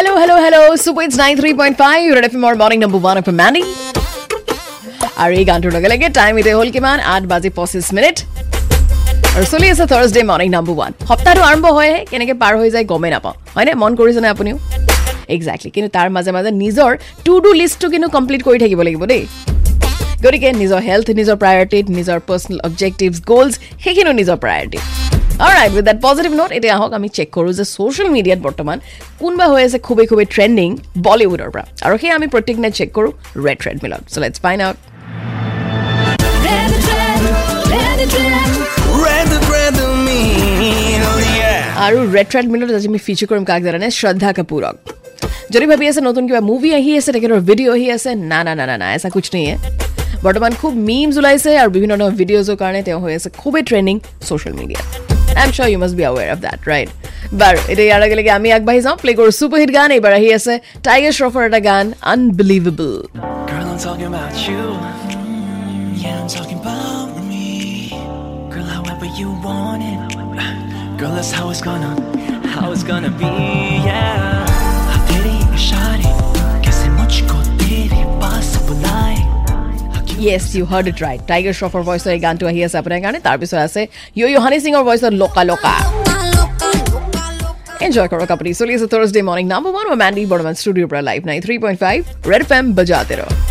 Hello, hello, hello. Super it's 93.5 Red FM or morning number 1 of Mandy. আৰু এই গানটোৰ লগে লগে টাইম এতিয়া হ'ল কিমান আঠ বাজি পঁচিছ মিনিট আৰু চলি আছে থাৰ্ছডে মৰ্ণিং নাম্বাৰ ওৱান সপ্তাহটো আৰম্ভ হয়হে কেনেকৈ পাৰ হৈ যায় গমেই নাপাওঁ হয়নে মন কৰিছেনে আপুনিও একজেক্টলি কিন্তু তাৰ মাজে মাজে নিজৰ টু ডু লিষ্টটো কিন্তু কমপ্লিট কৰি থাকিব লাগিব দেই গতিকে নিজৰ হেল্থ নিজৰ প্ৰায়ৰিটিত নিজৰ পাৰ্চনেল অবজেক্টিভছ গ'লছ সেইখিনিও নিজৰ priority right with that positive note এতিয়া আহক আমি চেক কৰোঁ যে ছ'চিয়েল মিডিয়াত বৰ্তমান কোনোবা হৈ আছে খুবেই খুবেই ট্ৰেণ্ডিং বলিউডৰ পৰা। আৰু সেয়া আমি প্ৰত্যেক দিনাই চেক কৰোঁ ৰেড ৰেড মিলত চ' লেটছ ফাইন আউট. আৰু ৰেড ৰেড মিলত আজি আমি ফিচাৰ কৰিম কাক জানানে? শ্ৰদ্ধা কাপুৰক। যদি ভাবি আছে নতুন কিবা মুভি আহি আছে তেখেতৰ ভিডিঅ' আহি আছে না না না না না এছা কুছ নেই বৰ্তমান খুব মিমছ ওলাইছে আৰু বিভিন্ন ধৰণৰ ভিডিঅ'জৰ কাৰণে তেওঁ হৈ আছে খুবেই ট্ৰেণ্ডিং ছ'চিয়েল মিডিয়াত I am sure you must be aware of that right বাৰু এতিয়া ইয়াৰ লগে লগে আমি আগবাঢ়ি যাওঁ প্লে কৰোঁ ছুপাৰ হিট গান এইবাৰ আহি আছে টাইগাৰ শ্ৰফৰ এটা গান unbelievable Girl, I'm talking about you. Yeah, I'm talking about me. Girl, however you want it. Girl, that's how it's gonna, how it's gonna be. Yeah. yes you heard it right Tiger শ্ৰফৰ ভইচৰ এই গানটো আহি আছে আপোনাৰ কাৰণে তাৰপিছত আছে U you honey সিঙৰ ভইচত লকা লকা এনজয় কৰক আপুনি চলি আছে Thursday morning number one Mandy বৰ্তমান ষ্টুডিঅ'ৰ পৰা live nine three point five Red F M বজাতে ৰহ